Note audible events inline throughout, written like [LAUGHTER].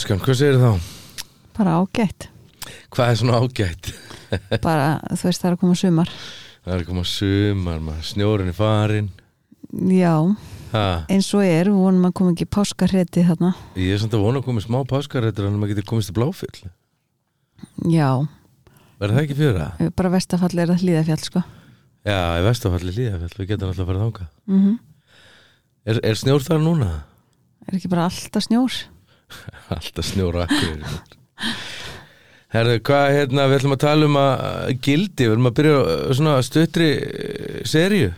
Já, ég skan, hvað segir þá? bara ágætt. Hvað er svona ágætt? [LAUGHS] bara, þú veist, það er að koma sumar. Það er að koma sumar, maður, snjórinn er farin já, ha, eins og er, við vonum að koma ekki páskarreti þarna. Ég er samt að vona að koma smá páskarættur en maður getur komist til bláfjöld já, Verður það ekki fyrir það? bara vestafall er að hlýða fjall sko. Já, í vestafalli líðafjöld, við getum alltaf að fara þangað. Mm Er, er snjór þar núna? er ekki bara alltaf snjór [LAUGHS] Alltaf snjóra akkur Herðu, hvað hérna, við ætlum að tala um að gildi, við ætlum að byrja svona stuttri uh, seríu.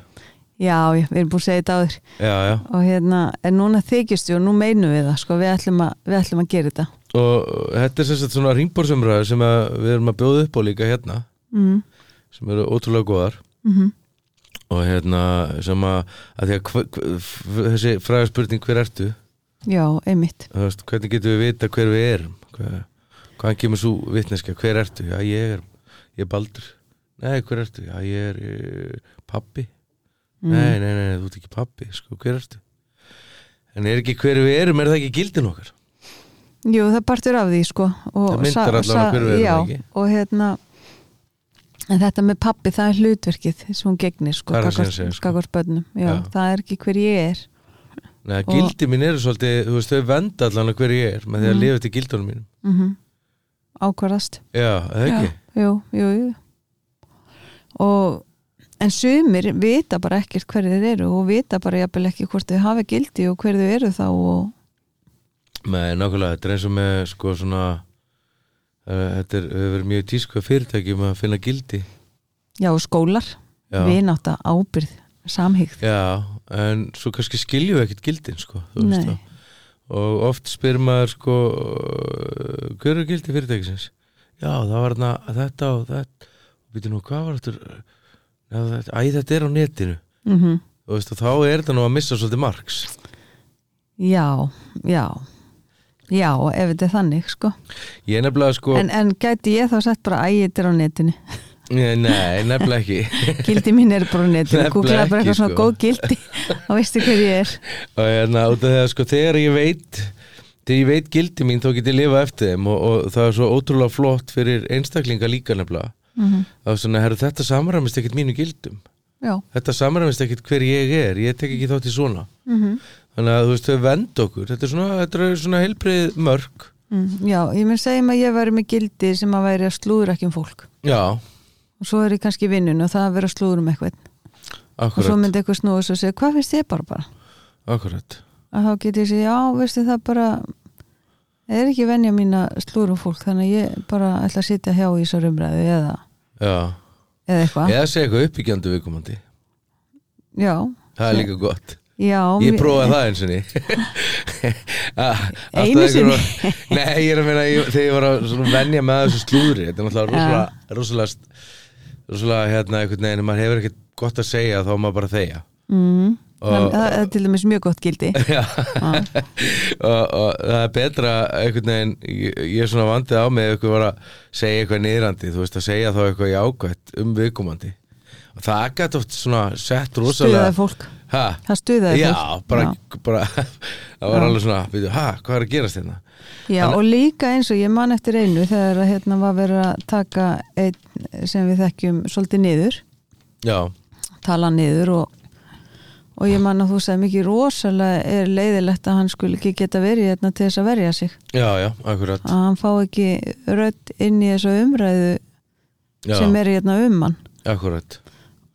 Já, við erum búin að segja þetta áður. Já, já, og hérna, en núna þykist við og nú meinum við það, sko, við ætlum að, við ætlum að gera þetta. Og þetta er sagt svona ringborðsumræður sem að við erum að bjóða upp á líka hérna mm. sem eru ótrúlega góðar. Mm og hérna sem að, að því að hva, hva, þessi fræga spurning hver ertu já, einmitt. Þú veist, hvernig getum við vita hver við erum? Hvað, hvaðan kemur svo vitneska hver ertu, já ég er ég er Baldur, nei hver ertu? Já ég er uh, pappi Mm. nei, nei, nei, þú ert ekki pappi sko, hver ertu? En er ekki hver við erum, er það ekki gildin okkar? Jú, það partur af því sko og Það myndar á hver við erum, Já, ekki? og hérna en þetta með pappi, það er hlutverkið sem hún gegnir sko, er gagnvart- segja, sko. já, Já. það er ekki hver ég er Nei, gildi mín eru svolítið, þú veist, þau venda allan að hver ég er með því að Mhm. lifa til gildunum mínum. Mm ákvarðast. Já, eða ekki? jú, jú, jú. Og en sumir vita bara ekkert hverju þeir eru og vita bara jafnvel ekki hvort þau hafa gildi og hverju þau eru þá og Nei, nákvæmlega, þetta er eins og með sko svona uh, þetta er, hefur verið mjög tísku að fyrirtækjum að finna gildi. Já, og skólar, Já, vináta, ábyrð samhygð já en svo kannski skiljum við ekkert gildin sko, og oft spyr maður sko hver er gildi fyrirtækisins? Já, það var þarna þetta og þetta. Og býtum nú, hvað var þetta? Æ, þetta er á netinu. Mm þú veist, og þá er þetta nú að missa svolítið marks. Já, já. Já, ef þetta er þannig sko. Ég nefnilega sko en, en gæti ég þá sett bara æ, þetta er á netinu [LAUGHS] Nei, nefnilega ekki. [LAUGHS] Gildi mín er netinu. Nefnilega googlaði bara eitthvað svona sko. góð gildi. [LAUGHS] Og veistu hver ég er? Og hérna, út af því að sko þegar ég veit þegar ég veit gildi mín þá get ég lifa eftir þeim. Og, og það er svo ótrúlega flott fyrir einstaklinga líka nefnilega. Mm þá er svona, herru, þetta samræmist ekkert mínu gildum. Já, þetta samræmist ekkert hver ég er. Ég tek ekki þátt í svona. Mm þannig að þú veist, þau vend okkur. Þetta er svona, þetta er svona heilbrið mörg Mm, já, ég mun segjum að ég væri með gildi sem að væri að slúður ekki um fólk. Já, og svo er ég kannski í vinnun og það að vera slúður um eitthvað. Og svo akkurat, myndi eitthvað snúið og segja, hvað finnst þið bara bara? Akkurat. Að þá get ég segja, já, veistu það bara það er ekki venja mín að slúður um fólk þannig að ég bara ætla að sitja hjá í þessar umræðu eða, já, eða eitthvað. Eða segja eitthvað uppbyggjandi viðkomandi. Já, það er líka gott. Já Ég prófaði það eins og ný Einu sinni? [LAUGHS] Nei, ég er að ég, þegar ég var að svona venja með þessu slúðri Þetta er náttúrulega rosalega rosalega hérna einhvern veginn maður hefur ekkert gott að segja þá á maður bara að þegja. Mm, Og- það, er til dæmis mjög gott gildi. [LAUGHS] Já, Já. og, og það er betra einhvern veginn, ég, ég er svona vandið á mig að segja eitthvað niðrandi þú veist að segja þá eitthvað jákvætt um viðkomandi það gæti oft svona sett rosalega stuðaði fólk, ha, það stuðaði Já, fólk. bara, Já. bara [LAUGHS] það var Já. alveg svona, veitu, ha, hvað er að gerast hérna? Já, og líka eins og ég man eftir einu þegar að, hérna var verið að taka einn sem við þekkjum svolítið niður, Já, tala niður og, og ég man að þú sagði mikið rosalega er leiðilegt að hann skuli ekki geta verið hérna til þess að verja sig. Já, já, akkurat. Að hann fá ekki rödd inn í þessu umræðu já, sem er hérna um hann. Akkurat,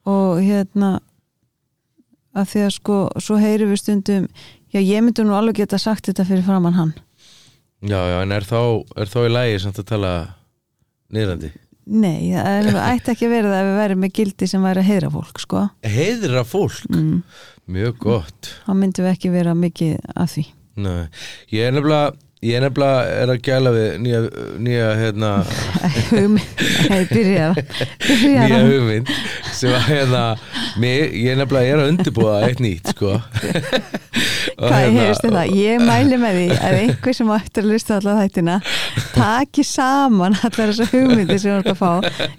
og hérna að því að sko, svo heyrum við stundum já, ég myndi nú alveg geta sagt þetta fyrir framann hann já, já, en er þá er þá í lægi samt að tala niðrandi? Nei, það er- ætti ekki að vera það ef við væri með gildi sem væri að heyra fólk sko. Heiðra fólk, mm. mjög gott þá myndum við ekki vera mikið að því Nei, ég er nefnilega ég nefnilega er að gæla við nýja, nýja hérna, [LAUGHS] nei, byrjar nýja hugmynd sem að hérna mig, ég nefnilega er að undirbúa eitt nýtt sko [LAUGHS] Hvað hérna- heyrstu það? Ég mæli með því að [LAUGHS] einhver sem ættir að lusta allar þættina taki saman allar þessar hugmyndir sem þú ert að fá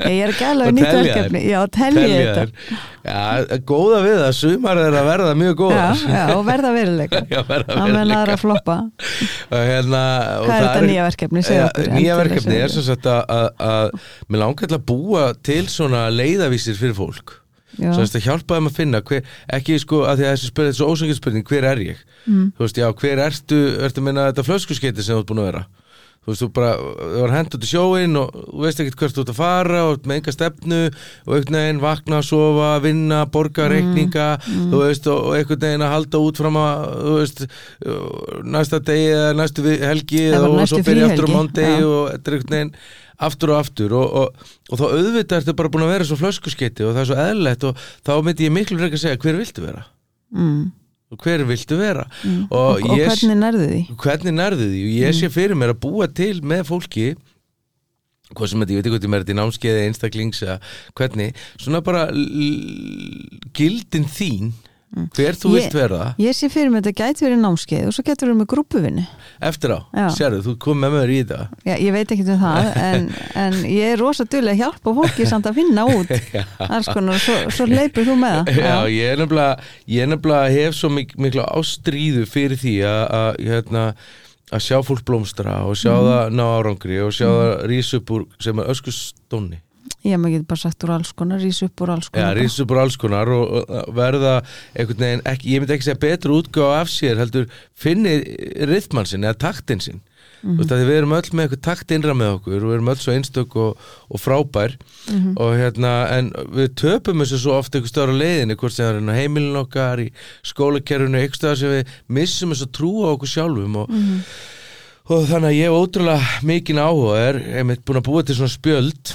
ég er Og við nýtt verkefni. Já, Telja þetta. Já, góða við það, sumar er að verða mjög já, góðar já, og verða veruleika [LAUGHS] Já, menn veruleika. aðra að floppa [LAUGHS] og hérna og Hvað er þetta nýja verkefni? Ja, nýja verkefni er sem sagt að mér langar til að búa til svona leiðavísir fyrir fólk Sagt að hjálpa þeim að finna hver, ekki sko að því að þessi spurning, þessi ósöngin spurning hver er ég? Mm. þú veist, já, hver ertu, ertu að minna þetta flöskuskeiti sem þú ert búin að vera? Þú veist, þú bara, þú var hendt út í sjóin og þú veist ekkert hvert þú ert að fara og með enga stefnu og einhvern veginn vakna, sofa, vinna, borga Mm. reikninga, þú veist og, einhvern veginn að halda út fram að þú veist, næsta degi eða næstu helgi og svo byrja aftur á mándegi og þetta er einhvern veginn aftur og aftur og, og, og þá auðvitað ertu bara búin að vera svo flöskuskeiti og það er svo eðlilegt og þá myndi ég miklu frekar að segja hver viltu vera mm. og hver viltu vera Mm. og, og, og ég, hvernig nærðu því? hvernig nærðu því og ég sé fyrir mér að búa til með fólki hvað sem þetta, ég veit ekki hvað þetta er þetta í námskeiði einstaklings eða hvernig, svona bara gildin þín hver þú vilt vera. Ég sé fyrir mig að þetta gæti verið námskeið og svo getur við með grúpuvinni eftir á, Já. sérðu, þú kom með mér í þetta. Já, ég veit ekki um það [LAUGHS] en, en ég er rosa duðlega að hjálpa fólki samt að finna út. [LAUGHS] Konar, svo, svo leipur þú með það. Já, ég er nefnilega, ég er nefnilega hef svo mik mikla ástríðu fyrir því að, hérna, að sjá fólk blómstra og sjá Mhm. það ná árangri og sjá það rís upp úr sem er öskustónni Já, maður getur bara sagt úr alls konar, rís upp úr alls Já, konar rís upp úr alls konar og, verða einhvern veginn, ekki, ég myndi ekki segja betur útgáð af sér, heldur finni rithmann sinn eða taktin sinn Mhm. þú veist að við erum öll með eitthvað takt innra með okkur og við erum öll svo einstök og, og frábær Mhm. og hérna en við töpum þessu svo oft einhver stöðar á leiðinni hvort sem það er á heimilin okkar í skólakerfinu, einhver stöðar sem við missum þessu trú á okkur sjálfum og, Mhm. og þannig að ég hef ótrúlega mikinn áhuga er einmitt búin að búa til svona spjöld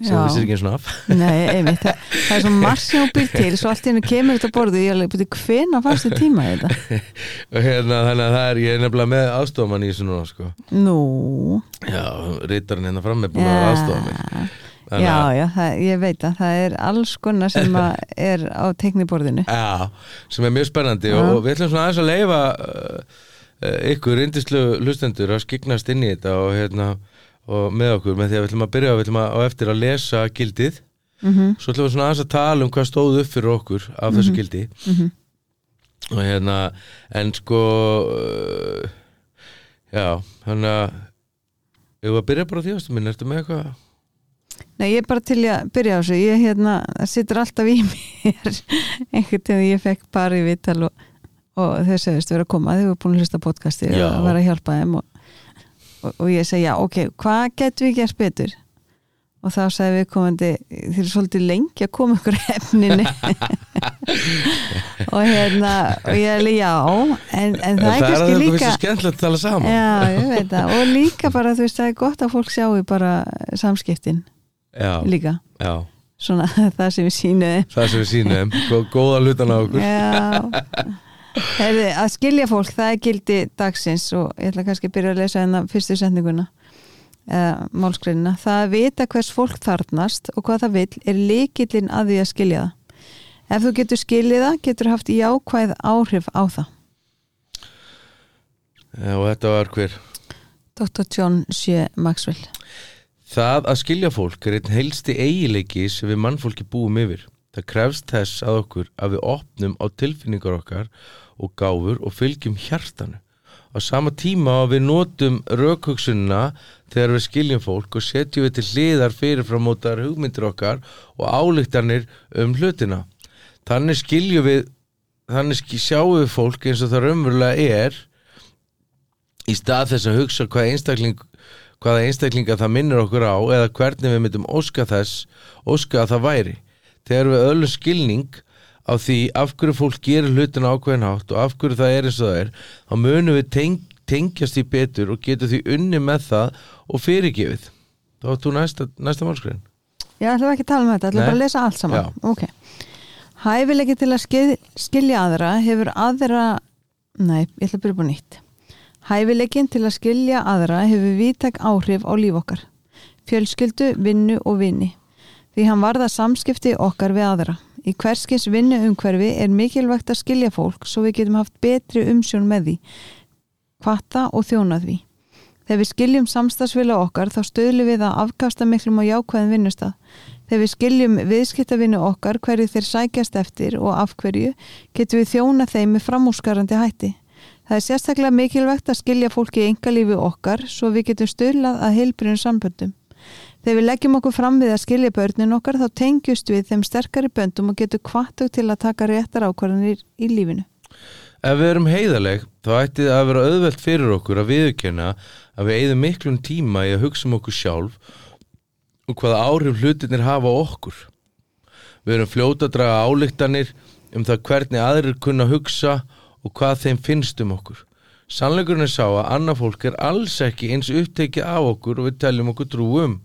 sem þú vissir ekki eins og af. Nei, einmitt, það, það er svo margt sem hún býr til svo allt í hennu kemur þetta borðu ég er alveg, byrju, hvena fannst þið tíma þetta? [LAUGHS] og hérna þannig að það er, ég er nefnilega með aðstofamann í þessu núna sko. Nú. Já, rítarinn hérna fram er búin að aðstofa mig Þannig Já, já, það, ég veit að það er alls konar sem [LAUGHS] er á tekniborðinu Já, sem er mjög spennandi Já. og, við ætlum svona aðeins að leifa uh, uh, ykkur indislu hlustendur að skiknast inn í þetta og hérna og með okkur með því að við ætlum að byrja við ætlum að, á eftir að lesa gildið. Mm svo ætlum við svona aðeins að tala um hvað stóð upp fyrir okkur af þessu gildi. Mhm. og hérna en sko uh, já, þannig að Ég var að byrja bara því ástu minn, ertu með eitthvað? Nei, ég er bara til að byrja á þessu. Ég hérna, það situr alltaf í [LAUGHS] mér einhvern tíðan ég fekk bara í vital og, og þau segist vera að koma. Þau eru búin að hlusta podcasti Já. og vera að hjálpa þeim og, og, og ég segi, já, ok, hvað getum við gert betur? og þá sagði við komandi þeir eru svolítið lengi að koma ykkur efninu. [LAUGHS] Og hérna og ég er alveg, já en, en það er kannski það er líka svo skemmtilegt að tala saman. Já, það, og líka bara þú veist, það er gott að fólk sjáu bara samskiptin já, líka. Já, svona [LAUGHS] það sem við sínuðum það sem við Gó- góða hlutan á okkur. Já [LAUGHS] Herði, að skilja fólk, það er gildi dagsins og ég ætla kannski að byrja að lesa hérna fyrstu setninguna eða málskreinina. Það að vita hvers fólk þarnast og hvað það vill er líkillinn að því að skilja það. Ef þú getur skiljið það, getur haft jákvæð áhrif á það. Og þetta var hver Dr. John C. Maxwell. Það að skilja fólk er einn heilsti eigileiki sem við mannfólki búum yfir. Það krefst þess að okkur að við opnum á tilfinningar okkar og gáfur og fylgjum hjartanu. Á sama tíma að við notum raukhugsunna þegar við skiljum fólk og setjum við til hliðar fyrirframótar hugmyndir okkar og álíktanir um hlutina. Þannig skiljum við, þannig sjáum við fólk eins og það raunverulega er í stað þess að hugsa hvað einstakling hvaða einstaklinga það minnir okkur á eða hvernig við myndum óska þess óska að það væri þegar við öllum skilning á því af hverju fólk gerir hlutin ákveðin hátt og af hverju það er eins og það er þá munum við teng tengjast því betur og getum því unni með það og fyrirgefið þá er þú næsta, næsta málskriðin Ég ætla ekki að tala um þetta, Nei. bara að lesa allt saman. Já. Ok. Hæfileiki til að skil, skilja aðra hefur aðra, nei, ég ætla að byrja búin nýtt. Hæfileikin til að skilja aðra hefur vítak áhrif á líf okkar. Fjölskyldu, vinnu og vini. Því hann varða samskipti okkar við aðra. Í hverskins vinnu umhverfi er mikilvægt að skilja fólk svo við getum haft betri umsjón með því, kvatta og þjónað því. Þegar við skiljum samstagsvila okkar þá stöðlum við að afkasta miklum á jákvæðin vinnustad. Þegar við skiljum viðskiptavinnu okkar hverju þeir sækjast eftir og af hverju getum við þjóna þeim með framúskarandi hætti. Það er sérstaklega mikilvægt að skilja fólki í engalífi okkar svo við getum stöðlað að heilbriðum samböndum. Þegar við leggjum okkur fram við að skilja börnin okkar þá tengjust við þeim sterkari böndum og getum kvartu til að taka réttar ákvarðanir í lífinu. Ef við erum heiðaleg þá ætti það að vera auðvelt fyrir okkur að viðurkenna að við eigðum miklum tíma í að hugsa um okkur sjálf og hvaða áhrif hlutinir hafa okkur. Við erum fljóta að draga álíktanir um það hvernig aðrir kunna hugsa og hvað þeim finnst um okkur. Sannleikurinn er sá að annað fólk er alls ekki eins upptekið af okkur og við teljum okkur trú um.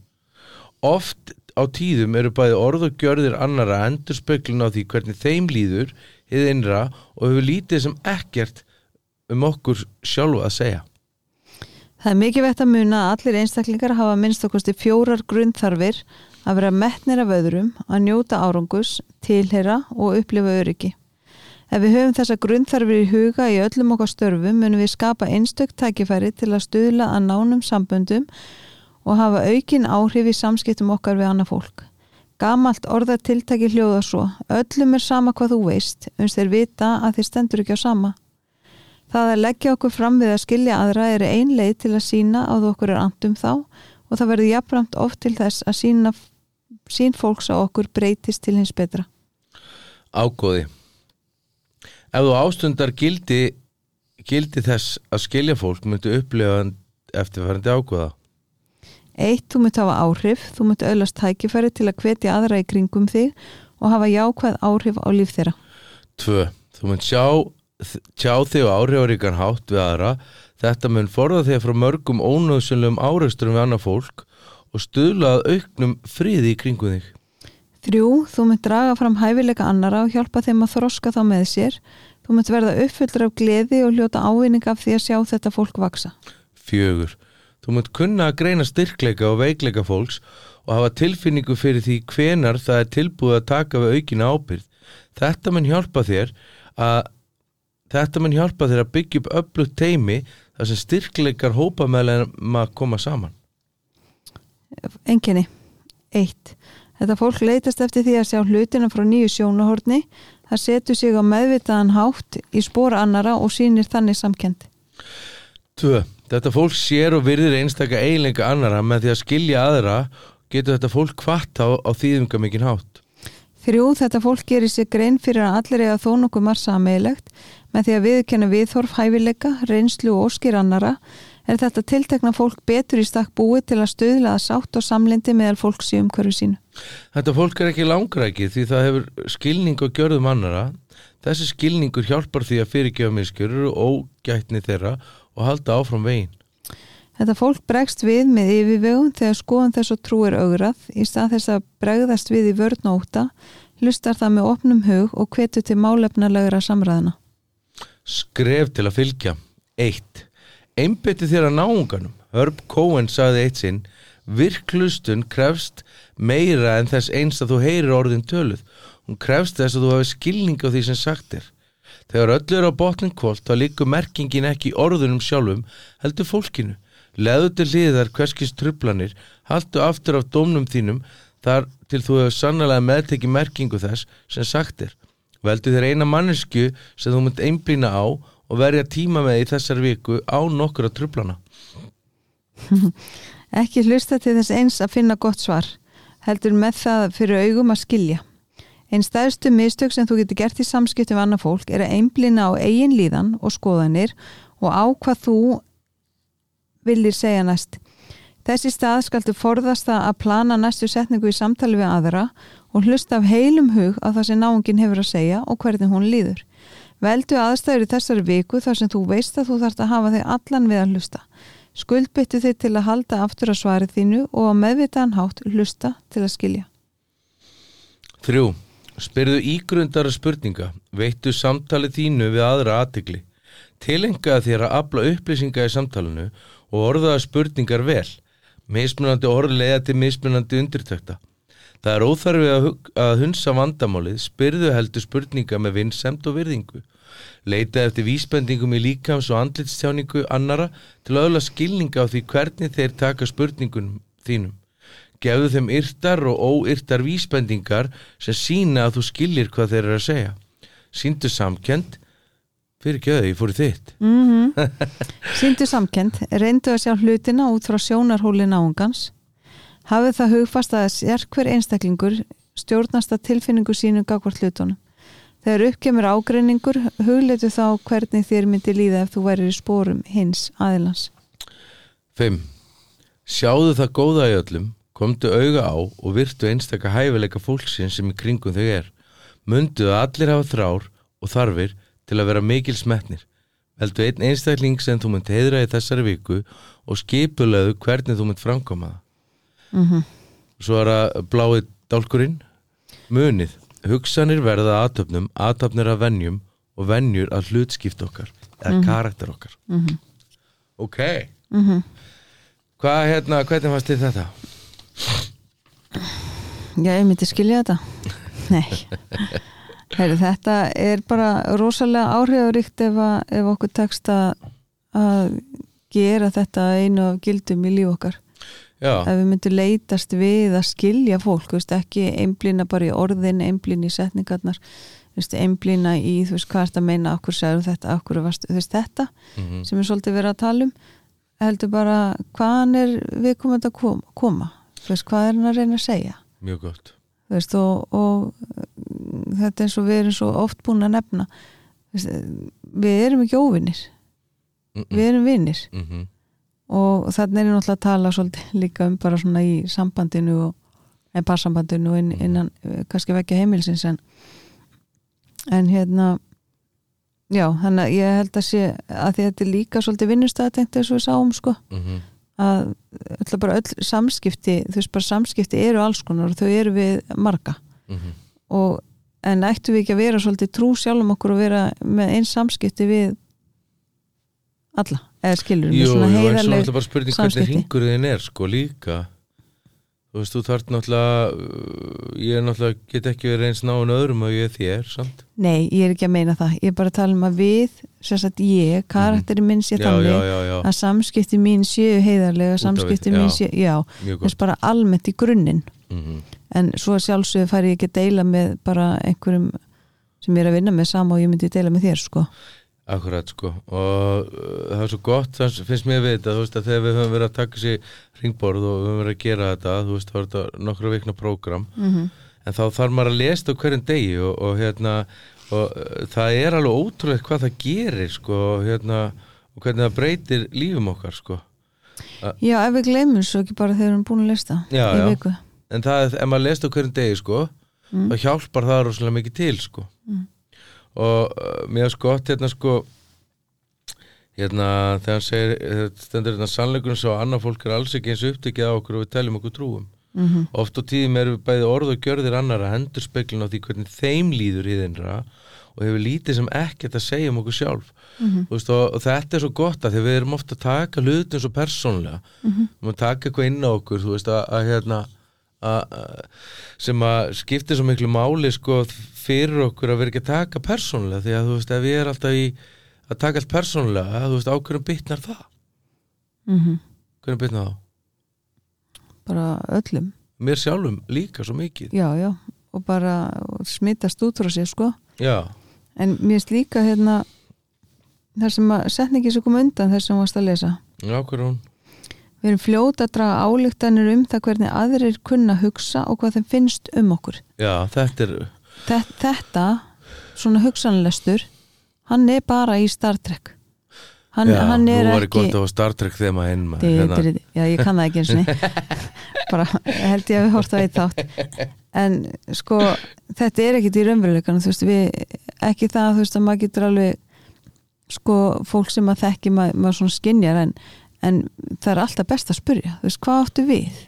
Oft á tíðum eru bæði orð og gjörðir annara endur speklun á því hvernig þeim líður, hið innra og hefur lítið sem ekkert um okkur sjálfu að segja. Það er mikið vett að muna að allir einstaklingar hafa minnst okkusti fjórar grunnþarfir að vera metnir af öðrum, að njóta árangus, tilhera og upplifa öryggi. Ef við höfum þessa grunnþarfir í huga í öllum okkar störfum munum við skapa einstökt tækifæri til að stuðla að nánum samböndum og hafa aukin áhrif í samskiptum okkar við annað fólk. Gamalt orðatiltæki hljóða svo, öllum er sama hvað þú veist, uns þeir vita að þeir stendur ekki á sama. Það að leggja okkur fram við að skilja aðra er ein leið til að sína að okkur er andum þá og það verður jafnframt oft til þess að sína, sín fólks á okkur breytist til hins betra. Ágóði Ef þú ástundar gildi, gildi þess að skilja fólk myndu upplifa eftirfærandi ágóða. Eitt, þú myndu hafa áhrif, þú myndu öllast tækifæri til að hvetja aðra í kringum þig og hafa jákvæð áhrif á líf þeirra. Tvö, þú myndu sjá tjá þig á áhrifaríkan hátt við aðra þetta mun forða þig frá mörgum ónöðsynlegum áreisturum við annað fólk og stuðlað auknum friði í kringu þig Þrjú, þú mynd draga fram hæfileika annara og hjálpa þeim að þroska þá með sér þú mynd verða uppfylltur af gleði og hljóta ávinning af því að sjá þetta fólk vaksa Fjögur, þú mynd kunna að greina styrkleika og veikleika fólks og hafa tilfinningu fyrir því hvenar það er tilbúið að taka við aukina ábyrð þetta mun hjálpa þér að Þetta mun hjálpa þér að byggja upp öllugt teimi þar sem styrkleikar hópa meðlega að koma saman. Enginni. Eitt. Þetta fólk leytast eftir því að sjá hlutina frá nýju sjónahorni. Það setur sig á meðvitaðan hátt í spóra annara og sínir þannig samkend. Tvö. Þetta fólk sér og virðir einstakka eiginleika annara með því að skilja aðra getur þetta fólk kvart á, á þýðunga mikinn hátt. Þrjú. Þetta fólk gerir sér grein fyrir að allir að þó nokkuð marsa meðlegt Með því að viðkenna viðhorf hæfileika, reynslu og óskir annara er þetta tiltekna fólk betur í stakk búið til að stöðla að sátt og samlindi meðal fólks í umhverju sínu. Þetta fólk er ekki langrækið því það hefur skilning og gjörðum annara. Þessi skilningur hjálpar því að fyrirgefa miskjörur og ógætni þeirra og halda áfram veginn. Þetta fólk bregst við með yfirvegum þegar skoðan þess og trú er augrað í stað þess að bregðast við í vörn og óta, lustar það með opnum hug og hvetu til málefnalegra samræðina. Skref til að fylgja 1. Einbytti þér að náunganum. Herb Cohen sagði eitt sinn Virklustun krefst meira en þess eins að þú heyrir orðin töluð. Hún krefst þess að þú hafi skilning á því sem sagt er. Þegar öll er á botnin kvólt þá líkur merkingin ekki orðunum sjálfum heldur fólkinu. Leðu til liðar hverskist trublanir haldu aftur af dómnum þínum þar til þú hefur sannlega meðtekið merkingu þess sem sagt er. Veldu þér eina mannesku sem þú munt einblýna á og verja tíma með í þessar viku á nokkura trublana. [LAUGHS] Ekki hlusta til þess eins að finna gott svar. Heldur með það fyrir augum að skilja. Einn stæðstu mistök sem þú getur gert í samskiptum við annað fólk er að einblýna á eigin líðan og skoðanir og á hvað þú viljir segja næst. Þessi stað skaldu forðast að plana næstu setningu í samtali við aðra og hlusta af heilum hug á það sem náungin hefur að segja og hvernig hún líður. Veldu aðstæður í þessari viku þar sem þú veist að þú þarfst að hafa þig allan við að hlusta. Skuldbyttu þig til að halda aftur að svarið þínu og á meðvitaðan hátt hlusta til að skilja. Þrjú. Spyrðu ígrundara spurninga. Veittu samtalið þínu við aðra aðtegli. Tilenga þér að afla upplýsinga í samtalenu og orðaða spurningar vel. Mismunandi orð leiða til mismunandi undirtökta. Það er óþarfi að, að hunsa vandamálið, spyrðu heldur spurninga með vinsemt og virðingu. Leita eftir vísbendingum í líkams og andlitstjáningu annara til að öðla skilninga á því hvernig þeir taka spurningunum þínum. Gefðu þeim yrtar og óyrtar vísbendingar sem sína að þú skiljir hvað þeir eru að segja. Sýndu samkend, fyrir gjöðu, ég fór þitt. mm [LAUGHS] Sýndu samkend, reyndu að sjá hlutina út frá sjónarhóli náungans hafið það hugfast að sér hver einstaklingur stjórnast að tilfinningu sínu gagvart hlutunum þegar uppkemur ágreiningur hugleitu þá hvernig þér myndi líða ef þú værir í spórum hins aðilans 5. Sjáðu það góða í öllum, komdu auga á og virtu einstaka hæfileika fólksins sem í kringum þau er. Mundu að allir hafa þrár og þarfir til að vera mikil smetnir. Veldu einn einstakling sem þú munt heiðra í þessari viku og skipulegu hvernig þú munt framkoma það. mm Svo er að blái dálkurinn. Munið, hugsanir verða að aðtöfnum, aðtöfnir að venjum og venjur að hlutskipt okkar eða karakter okkar. -hmm. Ok. Mm Hvað hérna, hvernig fannst þið þetta? Já, ég myndi skilja þetta Nei Heyri, Þetta er bara rosalega áhrifaríkt ef, ef okkur tekst að, að gera þetta einu af gildum í líf okkar Já, ef við myndum leitast við að skilja fólk veist, ekki einblýna bara í orðin einblýna í setningarnar einblýna í, þú veist, hvað er þetta að meina okkur segir þetta, okkur varst, veist, þetta mhm, sem er svolítið verið að tala um. Heldur bara hvaðan er við komum að koma, koma veist, hvað er hann að reyna að segja? Mjög gott. og, og mm, þetta er eins og við erum svo oft búin að nefna. Við erum ekki óvinnir Mm við erum vinnir mm -hmm. Og þannig er ég náttúrulega að tala svolítið líka um bara svona í sambandinu og en parsambandinu inn, Mhm. innan eh, kannski vekja heimilsins en, en hérna já, þannig að ég held að sé að þetta er líka svolítið vinnustæðatengt eins og við sáum sko Mm að öll, bara öll samskipti þú veist bara samskipti eru alls konar og þau eru við marga -hmm. og en ættum við ekki að vera svolítið trú sjálfum okkur og vera með eins samskipti við alla, eða skilur Jú, jú, svona en svo heiðarleg náttúrulega bara spurning hvernig samskipti. ringur þinn er sko líka. Þú veist, þú þarf náttúrulega uh, ég er náttúrulega, get ekki verið eins náinn öðrum og ég er þér, samt. Nei, ég er ekki að meina það, ég er bara að tala um að við sagt ég, karakteri minn sé Mhm. þannig já, já, já, að samskipti mín séu heiðarlega, við, samskipti mín séu já, þess bara almennt í grunninn. Mm en svo sjálfsögðu færi ég ekki að deila með bara einhverjum sem ég er að vinna með sama og ég myndi deila með þér sko Akkurat sko og uh, það er svo gott, það finnst mér við þetta þú veist að þegar við höfum verið að taka sér ringborð og við höfum verið að gera þetta þú veist, það var þetta nokkra vikna prógram mm -hmm. en þá þarf maður að lesa á hverjum degi og, og hérna og uh, það er alveg ótrúlegt hvað það gerir sko og hérna og hvernig það breytir lífum okkar sko Já, ef við gleymum svo ekki bara þegar við erum búin að lista Já, í já. viku en það, ef maður lesa á hverjum degi sko Mm. þá hjálpar það rosalega mikið til sko Mm. Og uh, mér er sko gott hérna sko hérna þegar hann segir stendur hérna sannleikurinn svo að annað fólk er alls ekki eins upptekið á okkur og við teljum okkur trúum mm oft á tíðum erum við bæði orð og gjörðir annara hendur speklun á því hvernig þeim líður í þeirra og hefur lítið sem ekkert að segja um okkur sjálf -hmm. Þú veist, og, og þetta er svo gott að því við erum ofta að taka hlutin svo persónlega Mhm. við erum að taka eitthvað inn á okkur þú veist, að, að hérna sem að skiptir svo miklu máli sko fyrir okkur að vera ekki að taka persónulega því að þú veist ef ég er alltaf í að taka allt persónulega þú veist á hverjum bitnar það? Mhm. hverjum bitnar það? Bara öllum. Mér sjálfum líka svo mikið. Já, já, og bara smittast út frá sér sko. Já, en mér finnst líka hérna þar sem að setningi sem kom undan þess sem þú varst að lesa. Já hver er hún við erum fljóta að draga álíktanir um það hvernig aðrir kunna hugsa og hvað þeim finnst um okkur. Já, þetta er Þe- þetta, svona hugsanlestur hann er bara í Star Trek. Hann, já, hann er nú var ég ekki gott á Star Trek þema inn maður, hérna. já, ég kann það ekki eins [LAUGHS] og bara held ég að við horft að eitt þátt. En sko þetta er ekkit í raunveruleikanum þú veist við, ekki það þú veist að maður getur alveg sko fólk sem að þekki maður, maður svona skinjar en, en það er alltaf best að spyrja. Þú veist hvað áttu við?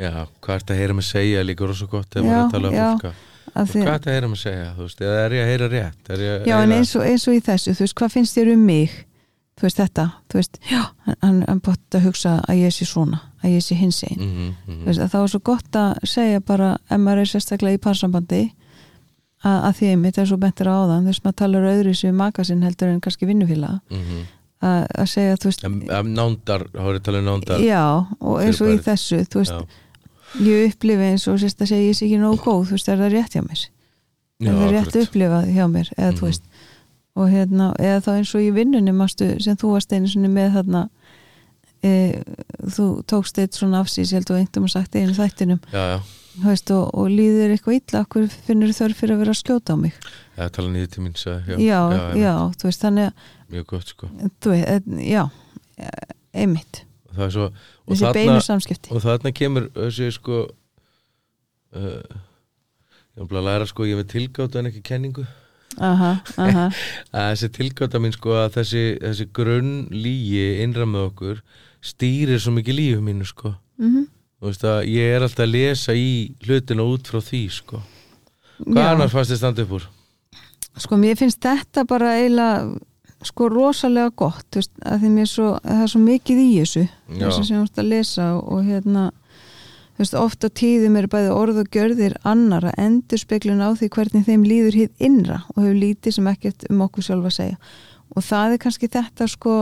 Já, hvað er þetta að heyra mig segja líka rosa gott þegar Já, maður er að tala um já. fólk að- Af því, hvað er þetta að heyra mig segja, þú veist, eða er ég að heyra rétt? Er ég að já en heyra- eins og, eins og í þessu þú veist hvað finnst þér um mig? Þú veist þetta, þú veist já, hann, hann, bótt að hugsa að ég sé svona að ég sé hins einn mm -hmm. Veist, að það var svo gott að segja bara ef maður er sérstaklega í parsambandi að, að því einmitt er svo bentur á áðan þess maður talar öðru sem makasinn heldur en kannski vinnufíla mm að, að segja veist Nándar, hárið talað um nándar já og eins og í þessu veist, ég upplifi eins og sérst að segja ég sé ekki nógu góð, þú veist, er það rétt hjá mér? Já, er það rétt akkurat. upplifað hjá mér eða Mhm. þú veist og hérna, eða þá eins og í vinnunni mástu, sem þú varst einu sinni með þarna e, þú tókst eitt svona afsýs, ég held og einhverjum að sagt einu þættinum. Já, já, veist, og, og líður eitthvað illa okkur finnur þörf fyrir að vera að skjóta á mig? Já tala nýðið til mín já, já, þú veist, þannig að Mjög gott sko. e, já, einmitt. Það er svo og þarna, og þarna kemur þessi sko uh, ég bara að læra sko ég með tilgátt en ekki kenningu. Aha, aha, [LAUGHS] að þessi tilgáta mín sko að þessi, þessi grunn lígi innra með okkur stýrir svo mikið lífi mínu sko. Mhm þú veist að ég er alltaf að lesa í hlutina út frá því sko hvað Já. annars fannst þið standa upp úr? Sko mér finnst þetta bara eiginlega sko rosalega gott þú veist, að því mér svo, það er svo mikið í þessu þessu sem ég vorst að lesa og, hérna þú veist, oft á tíðum er bæði orð og gjörðir annara endur speklun á því hvernig þeim líður hitt innra og hefur lítið sem ekkert um okkur sjálfa að segja og það er kannski þetta sko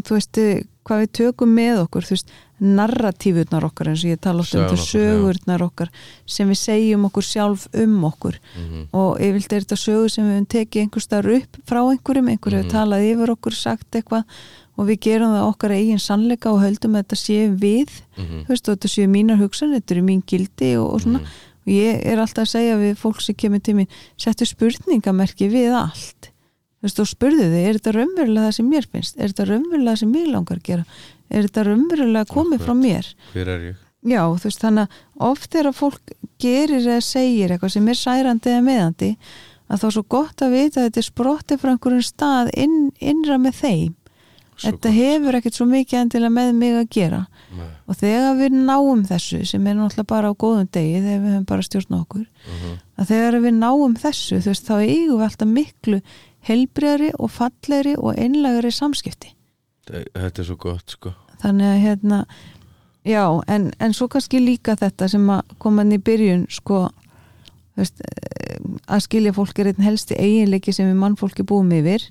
þú veist, hvað við tökum með okkur þú veist, narratífurnar okkar eins og ég tala oft um Sögurnar það okkar, já. sögurnar okkar sem við segjum okkur sjálf um okkur Mm og yfirlt er þetta sögur sem við tekið einhver starf upp frá einhverjum, einhverju hefur Mhm. talað yfir okkur, sagt eitthvað og við gerum það okkar eigin sannleika og höldum að þetta sé við, -hmm. þú veist, þetta sé mínar hugsan, þetta eru mín gildi og, og svona Mhm. og ég er alltaf að segja við fólk sem kemur til mín, settu spurningamerki við allt, veist, og spurðu þið er þetta raunverulega það sem mér finnst er þetta raunverulega það sem mér langar að gera er þetta raunverulega komið frá Akkurat. mér hver er ég? Já, þú veist, þannig að oft þegar fólk gerir eða segir eitthvað sem er særandi eða meðandi að þá er svo gott að vita að þetta er sprottið frá einhverjum stað inn, innra með þeim Svo þetta gott. hefur ekkert svo mikið endilega með mig að gera Nei. og þegar við náum þessu sem er náttúrulega bara á góðum degi þegar við höfum bara stjórn okkur Mhm. að þegar við náum þessu þú veist, þá eigum við alltaf miklu helbriðari og fallegri og einlægari samskipti. Þe- þetta er svo gott sko. Þannig að hérna já, en, en svo kannski líka þetta sem að koma inn í byrjun sko veist, að skilja fólk er einn helsti eiginleiki sem við mannfólki búum yfir.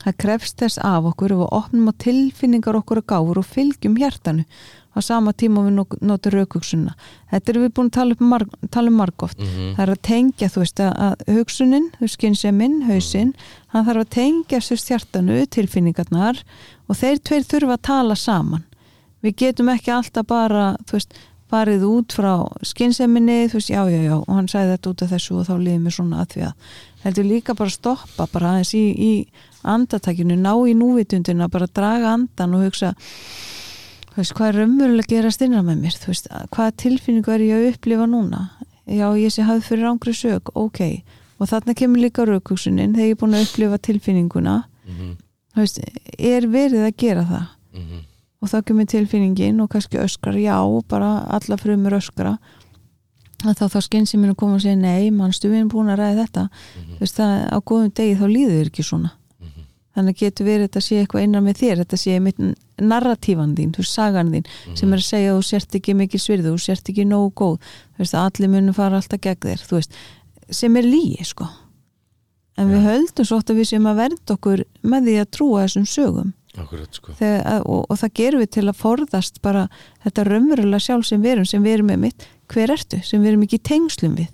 Það krefst þess af okkur og opnum á tilfinningar okkur og gáfur og fylgjum hjartanu á sama tíma við notum raukugsunna þetta erum við búin að tala, upp marg, tala um margóft mm það er að tengja þú veist að, hugsunin, skynsemminn, hausinn hann þarf að tengja sérst hjartanu tilfinningarnar og þeir tveir þurfa að tala saman. Við getum ekki alltaf bara þú veist, farið út frá skynseminni, þú veist, já, já, já og hann sagði þetta út af þessu og þá liðið mér svona að því að heldur líka bara að stoppa bara aðeins í, í andatakinu ná í núvitundina, bara draga andan og hugsa veist, hvað er raunverulega að gerast innan með mér? Þú veist, hvaða tilfinningu er ég að upplifa núna? Já, ég sé hafði fyrir ángri sög ok, og þarna kemur líka raukugsunin þegar ég er búin að upplifa tilfinninguna. -hmm. þú veist, er verið að gera það? Mm og þá kemur tilfinningin og kannski öskrar, já, bara alla frumur öskra. Að þá þá skynsið mér að koma og segja nei, mannstu við erum búin að ræða þetta. Mhm. þú veist það á góðum degi þá líður þér ekki svona Mhm. þannig getur verið þetta sé eitthvað innan með þér þetta sé mitt narratífan þín þú sagan þín, sem er að segja að þú sért ekki mikil svirðu, þú sért ekki nógu góð. Þú veist að allir munum fara alltaf gegn þér þú veist, sem er lígi sko. En við höldum svo oft að við séum að vernda okkur með því að trúa þessum sögum. Akkurat sko. Þegar, að- og, og það gerum við til að forðast bara þetta raunverulega sjálf sem við erum sem við erum með mitt, hver ertu sem við erum ekki tengslum við.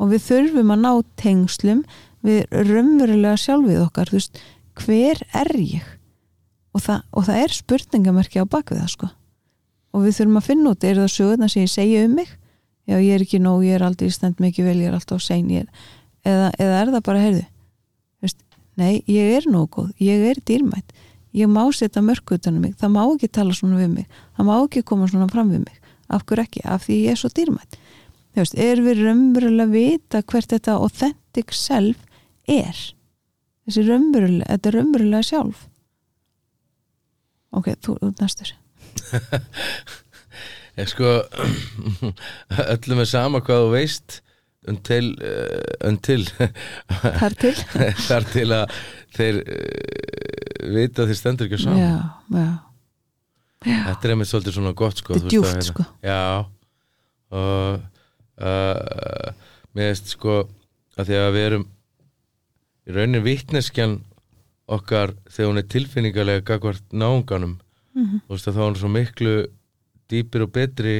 Og við þurfum að ná tengslum við raunverulega sjálfið okkar þú veist, hver er ég? Og það, og það er spurningamerki á bakvið það sko. Og við þurfum að finna út, eru það sögurna sem ég segja um mig? Já ég er ekki nóg, ég er aldrei stend mikið vel, ég er alltaf ég er, eða, eða er það bara, heyrðu þú veist, nei, ég er nóg góð ég er dýrmætt. Ég má setja mörku utanum mig, það má ekki tala svona við mig það má ekki koma svona fram við mig. Af hverju ekki, af því ég er svo dýrmætt. Þú veist, er við raunverulega að vita hvert þetta authentic self er þessi raunverulega, þetta er raunverulega sjálf. Ok, þú út næstur. [LAUGHS] Ég sko [CLEARS THROAT] öllum er sama hvað þú veist until, uh, until [LAUGHS] þar til. [LAUGHS] Þar til að þeir uh, vita að þeir stendur ekki á sama. Já, já, þetta er einmitt svolítið svona gott sko, Þetta er þú djúpt, að, sko. já. Og uh, mér veist sko að því að við erum í raunin vittneskjan okkar þegar hún er tilfinningalega gagvart náunganum. Þú veist að þá er hún svo miklu dýpir og betri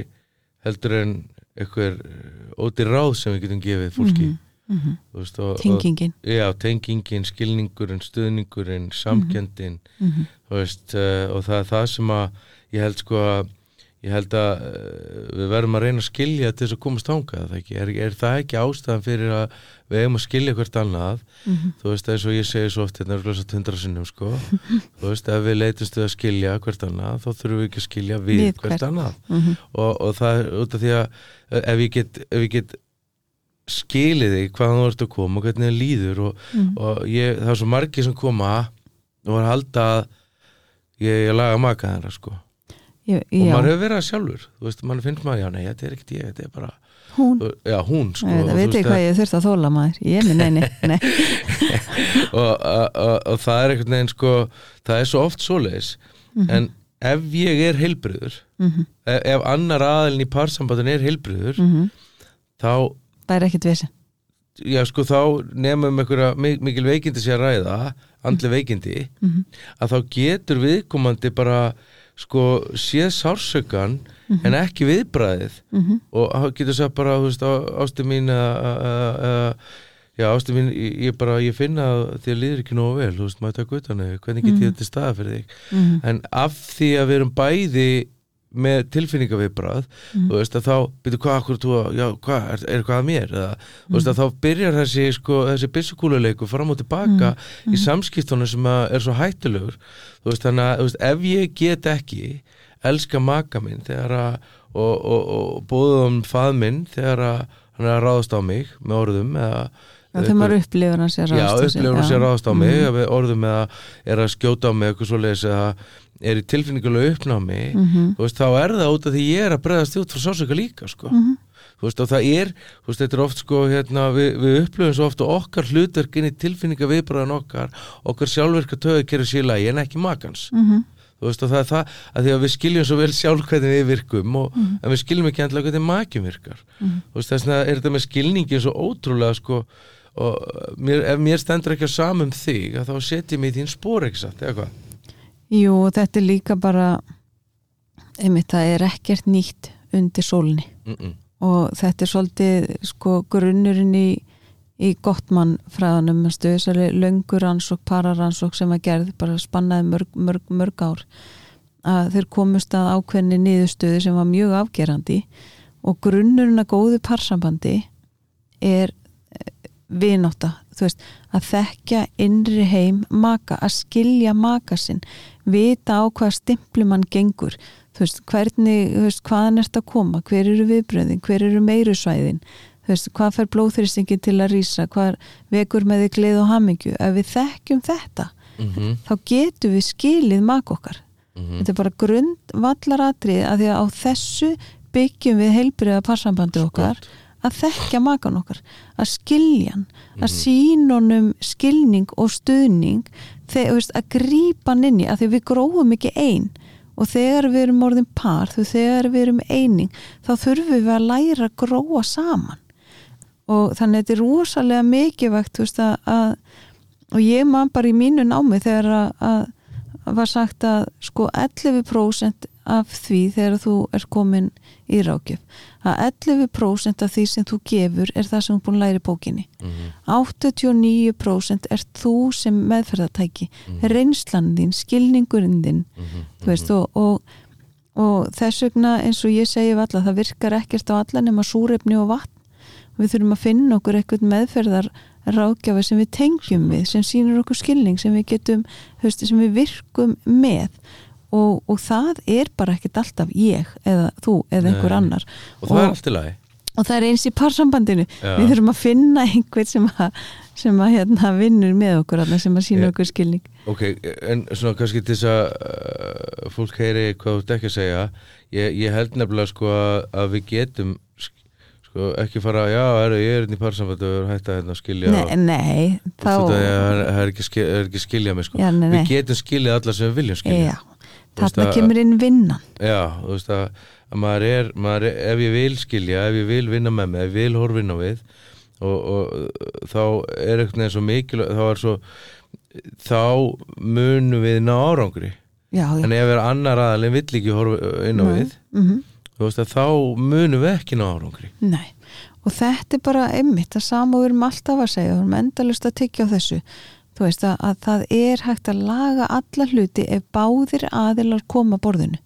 heldur en eitthvað óti ráð sem við getum gefið fólki. Mhm. þú veist, og, og, tengingin. Já, tengingin, skilningurinn, stuðningurinn samkendin Mhm. þú veist, uh, og það er það sem að ég held sko að ég held að uh, við verðum að reyna að skilja til þess að komast það ekki? Er, er það ekki ástæðan fyrir að við eigum að skilja hvert annað Mhm. þú veist, eins og ég segi svo oft hérna er glösa tundra sinnum, sko [LAUGHS] þú veist, ef við leitumst við að skilja hvert annað þá þurfum við ekki að skilja við, Við hvert hvert. annað Mhm. og, og það er út af því að ef ég get, ef ég get skilið þig hvaðan þú ert að koma og hvernig þið líður og, Mhm. og ég, það er svo margir sem koma og var að halda að ég, ég laga maka þeirra sko Ég- og maður hefur verið sjálfur. Þú veist, maður finnst maður, já nei, þetta er ekkert ég þetta er bara, hún. Já hún sko það veit ég hvað ég þurft að þóla maður. Ég minn [LAUGHS] neini, nei. [LAUGHS] Og, og, og, og það er einhvern veginn sko það er svo oft svoleiðis. En ef ég er heilbriður Mhm, ef, ef annar aðilin í parsambandin er heilbriður mhm. þá Það er ekkit vesen. Já sko þá nefnum einhverja mi- mikil veikindi sér að ræða andli veikindi Mhm. að þá getur viðkomandi bara sko séð sársökan en ekki viðbræðið Mhm, og hann getur sagt bara ástu mín að já ástu mín ég, bara ég finna að þér líður ekki nógu vel veist maður taka utan þig? Hvernig get ég þetta staða fyrir þig? Mhm, en af því að við erum bæði með tilfinningaviðbrað Mhm. þú veist að þá, byrju hvað akkur þú að, já, hvað, er, er hvað að mér? Eða, þú veist að þá byrjar þessi sko, þessi byssukúluleiku fram og tilbaka í samskiptunum sem að er svo hættulegur. Þú veist þannig að, þú veist, ef ég get ekki elska maka minn þegar að og, og, og bóða um fað minn þegar að hann er að ráðast á mig með orðum eða Já, þegar maður upplifur hann sér Já, ráðast á sig, upplifur hann sér ráðast á mig mm. orðum eða er að skjóta á mig eitthvað svoleiðis eða er í tilfinningulega uppnámi mhm, þú veist, þá er það út af því ég er að bregðast út frá sásöka líka, sko mhm, þú veist, og það er, veist, þetta er oft sko, hérna, við, við upplifum svo oft og okkar hlutverk inn í tilfinninga viðbræðan okkar okkar sjálfverka töðu kera lagi en ekki makans, þú veist, og það er það að því að við skiljum svo vel sjálf hvernig við virkum og, Mhm. við skiljum ekki endla hvernig makin virkar mhm. þess vegna er þetta með skilningin svo ótrúlega, sko og mér, ef mér stendur ekki á samum þig að þá setjum ég í þín spór ekki satt, eða hvað? Jú, þetta er líka bara einmitt, það er ekkert nýtt undir sólni Mm -mm. og þetta er svolítið sko grunnurinn í, í gottmann fræðanum að stöðsali löngur rannsók, pararannsók sem að gerð bara spannaði mörg, mörg, mörg ár að þeir komust að ákveðni niðurstöðu sem var mjög afgerandi. Og grunnurinn að góðu parsambandi er vináta, þú veist að þekkja innri heim maka, að skilja maka sinn vita á hvað stimplu mann gengur. Þú veist, hvernig, þú veist, hvaðan ert að koma? Hver eru viðbröðin, hver eru meiru svæðin þú veist, hvað fær blóðþrýstingi til að rýsa, hvað vekur með þig gleð og hamingju, ef við þekkjum þetta Mm þá getum við skilið maka okkar. -hmm. þetta er bara grundvallaratrið að því að á þessu byggjum við heilbriða parsambandi okkar að þekkja makan okkar að skilja hann, að sína honum skilning og stuðning þegar, veist, að grípa hann inn í að því við grófum ekki ein. Og þegar við erum orðin par, þegar við erum eining, þá þurfum við að læra að gróa saman. Og þannig að þetta er rosalega mikilvægt veist að, að og ég man bara í mínu námi þegar að, að var sagt að sko 11% af því þegar þú er komin í rákjöf að 11% af því sem þú gefur er það sem þú er búin að læra í bókinni. Mhm. 89% er þú sem meðferðatæki reynslan þín, skilningurinn þinn Mhm. þú veist og, og, og þess vegna eins og ég segi alla, það virkar ekkert á alla nema súrefni og vatn. Við þurfum að finna okkur eitthvað meðferðar ráðgjafa sem við tengjum við sem sýnir okkur skilning sem við getum þú veist, sem við virkum með og, og það er bara ekkert alltaf ég eða þú eða einhver Nei. annar og það er allt í lagi og það er eins í parsambandinu Já. við þurfum að finna einhver sem að, sem að hérna, vinnur með okkur þarna, sem að sína Já. okkur skilning Ok, en svona kannski til þess að uh, fólk heyri hvað þú ert ekki að segja ég, ég held nefnilega sko að, að við getum sk- sko ekki fara, já, er, ég er hérna í parsamband og hægt að hérna, skilja nei, nei, þá það er, er, er ekki skilja mig sko Já, nei, nei. við getum skiljað alla sem við viljum skilja Já, þarna kemur inn vinnan. Já, þú veist að, að maður, er, maður er ef ég vil skilja, ef ég vil vinna með mig ef ég vil horfa inn á við og, og þá er eitthvað svo mikilvæg þá er svo þá munum við ná árangri. Já, en ef er annar aðalinn vill ekki horfa inn á Nei. við mhm. þú veist að þá munum við ekki ná árangri. Nei, og þetta er bara einmitt að og erum alltaf að segja og við erum endalust að tyggja á þessu þú veist að, að það er hægt að laga alla hluti ef báðir aðilar koma borðinu.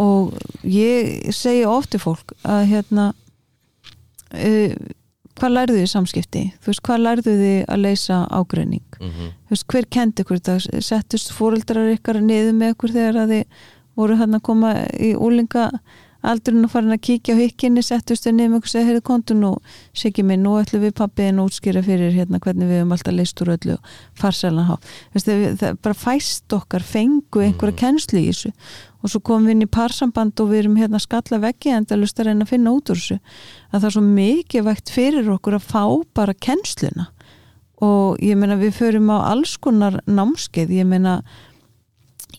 Og ég segi ofti fólk að hérna uh, hvað lærðu þið samskipti? Þú veist hvað lærðu þið að leysa ágreining? Mm -hmm. þú veist hver kendi ykkur þetta? Settust fóreldrar ykkar niður með ykkur þegar að þið voru hann að koma í úlinga aldurinn og farin að kíkja á hykkinni settust þau ykkur og segja heyrðu kontun og sikki minn, nú ætlum við pappiðin útskýra fyrir hérna hvernig við höfum alltaf leist úr öllu há það, það bara fæst okkar fengu einhverja kennslu í þessu. Og svo komum við inn í parsamband og við erum hérna skalla veggi en það lust að reyna að finna út úr þessu. Að það er svo mikið vægt fyrir okkur að fá bara kennsluna. Og ég meina við förum á alls konar námskeið, ég meina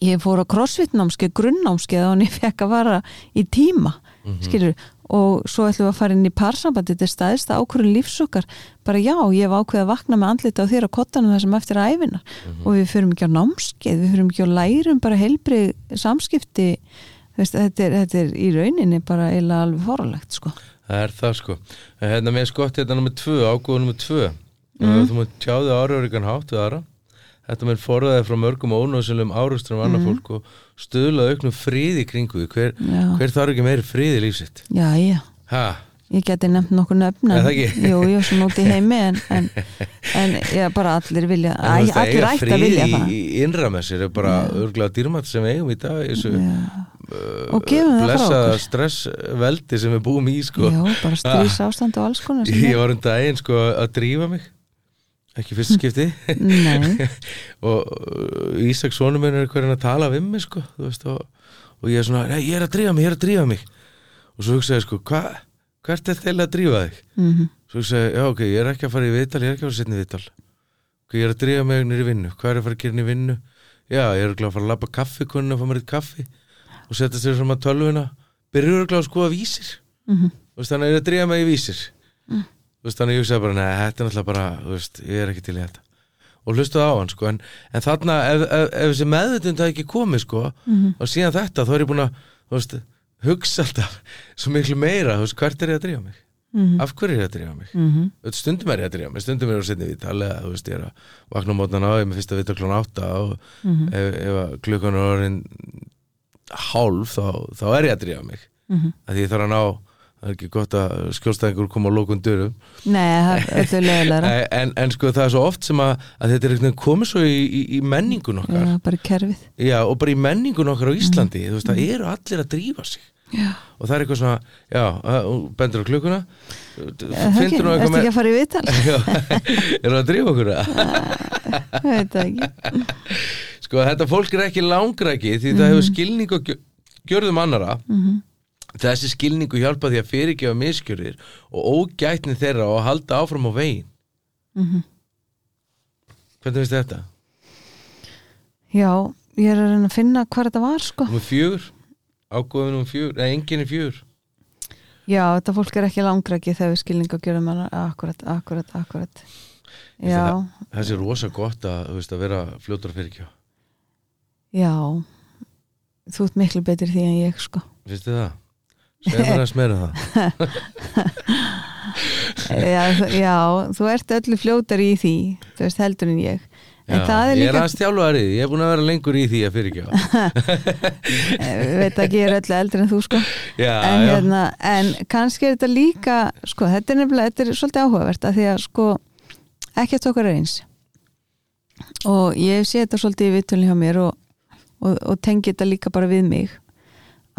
ég fór á crossfit námskeið grunnnámskeið og ég fekk að vara í tíma skilur, og svo ætlum við að fara inn í parsambandi, þetta er staðist að ákvörðun lífsokkar, bara já, ég hef ákveð að vakna með andlita á þér á kottanum þessum eftir æfina og við förum ekki á námskeið við förum ekki á lærum bara heilbrið samskipti. Veist, þetta, er, þetta er í rauninni bara eiginlega alveg forulegt sko. Það er það sko. Hérna með skott hérna nummer tvö, ágóð nummer tvö. Mm. Þú múið tjáði áraurikan hátt við aðra Þetta með forðaði frá mörgum ónóðsynlegum árustunum annað fólk og stuðlaði auknum friði kringu hver, hver þarf ekki meiri friði í lífsitt já, já, Ha, ég geti nefnt nokkur nöfn það ekki? jú, jú, svona út í [LAUGHS] heimi en, en, en já, bara allir vilja en æ, allir ætti að vilja það í, í innra með sér er bara örglega dýrmætt sem við eigum í dag þessu uh, og gefum það frá blessaða okkur. stressveldi sem við búum í sko. já, bara strís ástand og alls konar sem [LAUGHS] Ég var um daginn sko að drífa mig ekki fyrst skipti. [LAUGHS] Og uh, Ísak sonum minn er hverjum að tala við mig sko, veist, og, og ég er svona, nei, ég er að drífa mig, ég er að drífa mig. Og svo hugsaði sko, hva, hvert er þeirlega að drífa þig? mm Svo hugsaði, já ok, ég er ekki að fara í viðtal, ég er ekki að fara að setja í viðtal. Ok, ég er að drífa mig nýri vinnu, hvað er að fara að gera nýri vinnu? Já, ég er að fara að labba kaffi kunni og fá mér eitt kaffi og setja sér saman tölvuna. Örugglega að skoða vísir. -hmm. þú veist, þannig að ég er að drífa mig í vísir. Þú veist, þannig ég hugsaði bara, nei, þetta er náttúrulega bara veist, ég er ekki til í þetta og hlustuði á hann, sko, en, en þarna ef, ef, ef þessi meðvitund hafi ekki komið, sko Mhm. og síðan þetta, þá er ég búin að veist, hugsa alltaf svo miklu meira, þú veist, hvert er ég að drífa mig Mhm. af hverju er ég að drífa mig. Þú veist, stundum er ég að drífa mig, stundum er ég að setja viðtal eða, þú veist, ég er að vakna á mótnan á ég með fyrsta viðtal klón átta og Mhm. ef, ef klukkan er orðin hálf, þá, þá er ég að drífa mig Mhm. að ég þarf að ná það er ekki gott að skjólstæðingur koma á lókun dörum nei, það [LAUGHS] er leðilega en, en sko það er svo oft sem að, að þetta er komið svo í, í, í menningun okkar. Já, bara í kerfið. Já, og bara í menningun okkar á Íslandi. Þú veist, það eru allir að drífa sig. Já, og það er eitthvað svona, já, þú bendur á klukkuna. Er það ekki, finnur nú ertu eitthvað ekki að fara í viðtal? [LAUGHS] Já, erum við að drífa okkur það? veit það ekki. Sko þetta fólk er ekki langræki því það hefur skilning og gjö- gjörðum annara Mhm. Þessi skilningu hjálpa því að fyrirgefa miskjörðir og ógætni þeirra og að halda áfram á veginn. Mhm. Hvernig finnst þetta? já, ég er að reyna að finna hvað þetta var sko. Númer fjögur. Ágóðum númer fjögur, eða enginn er fjögur. Já, þetta fólk er ekki langræki þegar við skilning og gjörum hana akkurat, akkurat, akkurat já, Þessi er rosa gott að, veist, að vera fljótur að fyrirgefa. Já. Þú ert miklu betur því en ég sko. Þið það? Segðu mér að smera það. [LAUGHS] Já, já, þú ert öllu fljótar í því þú veist heldur en ég. En Já, er Ég er líka, aðeins þjálfarið, ég er búin að vera lengur í því að fyrirgefa. Ég [LAUGHS] veit ekki ég er öllu eldri en þú sko. Já, en, hérna, en kannski er þetta líka sko, þetta er nefnilega, þetta er svolítið áhugavert að því að sko, ekkert okkar er eins. Og ég sé þetta svolítið í vittulni hjá mér og, og, og tengi þetta líka bara við mig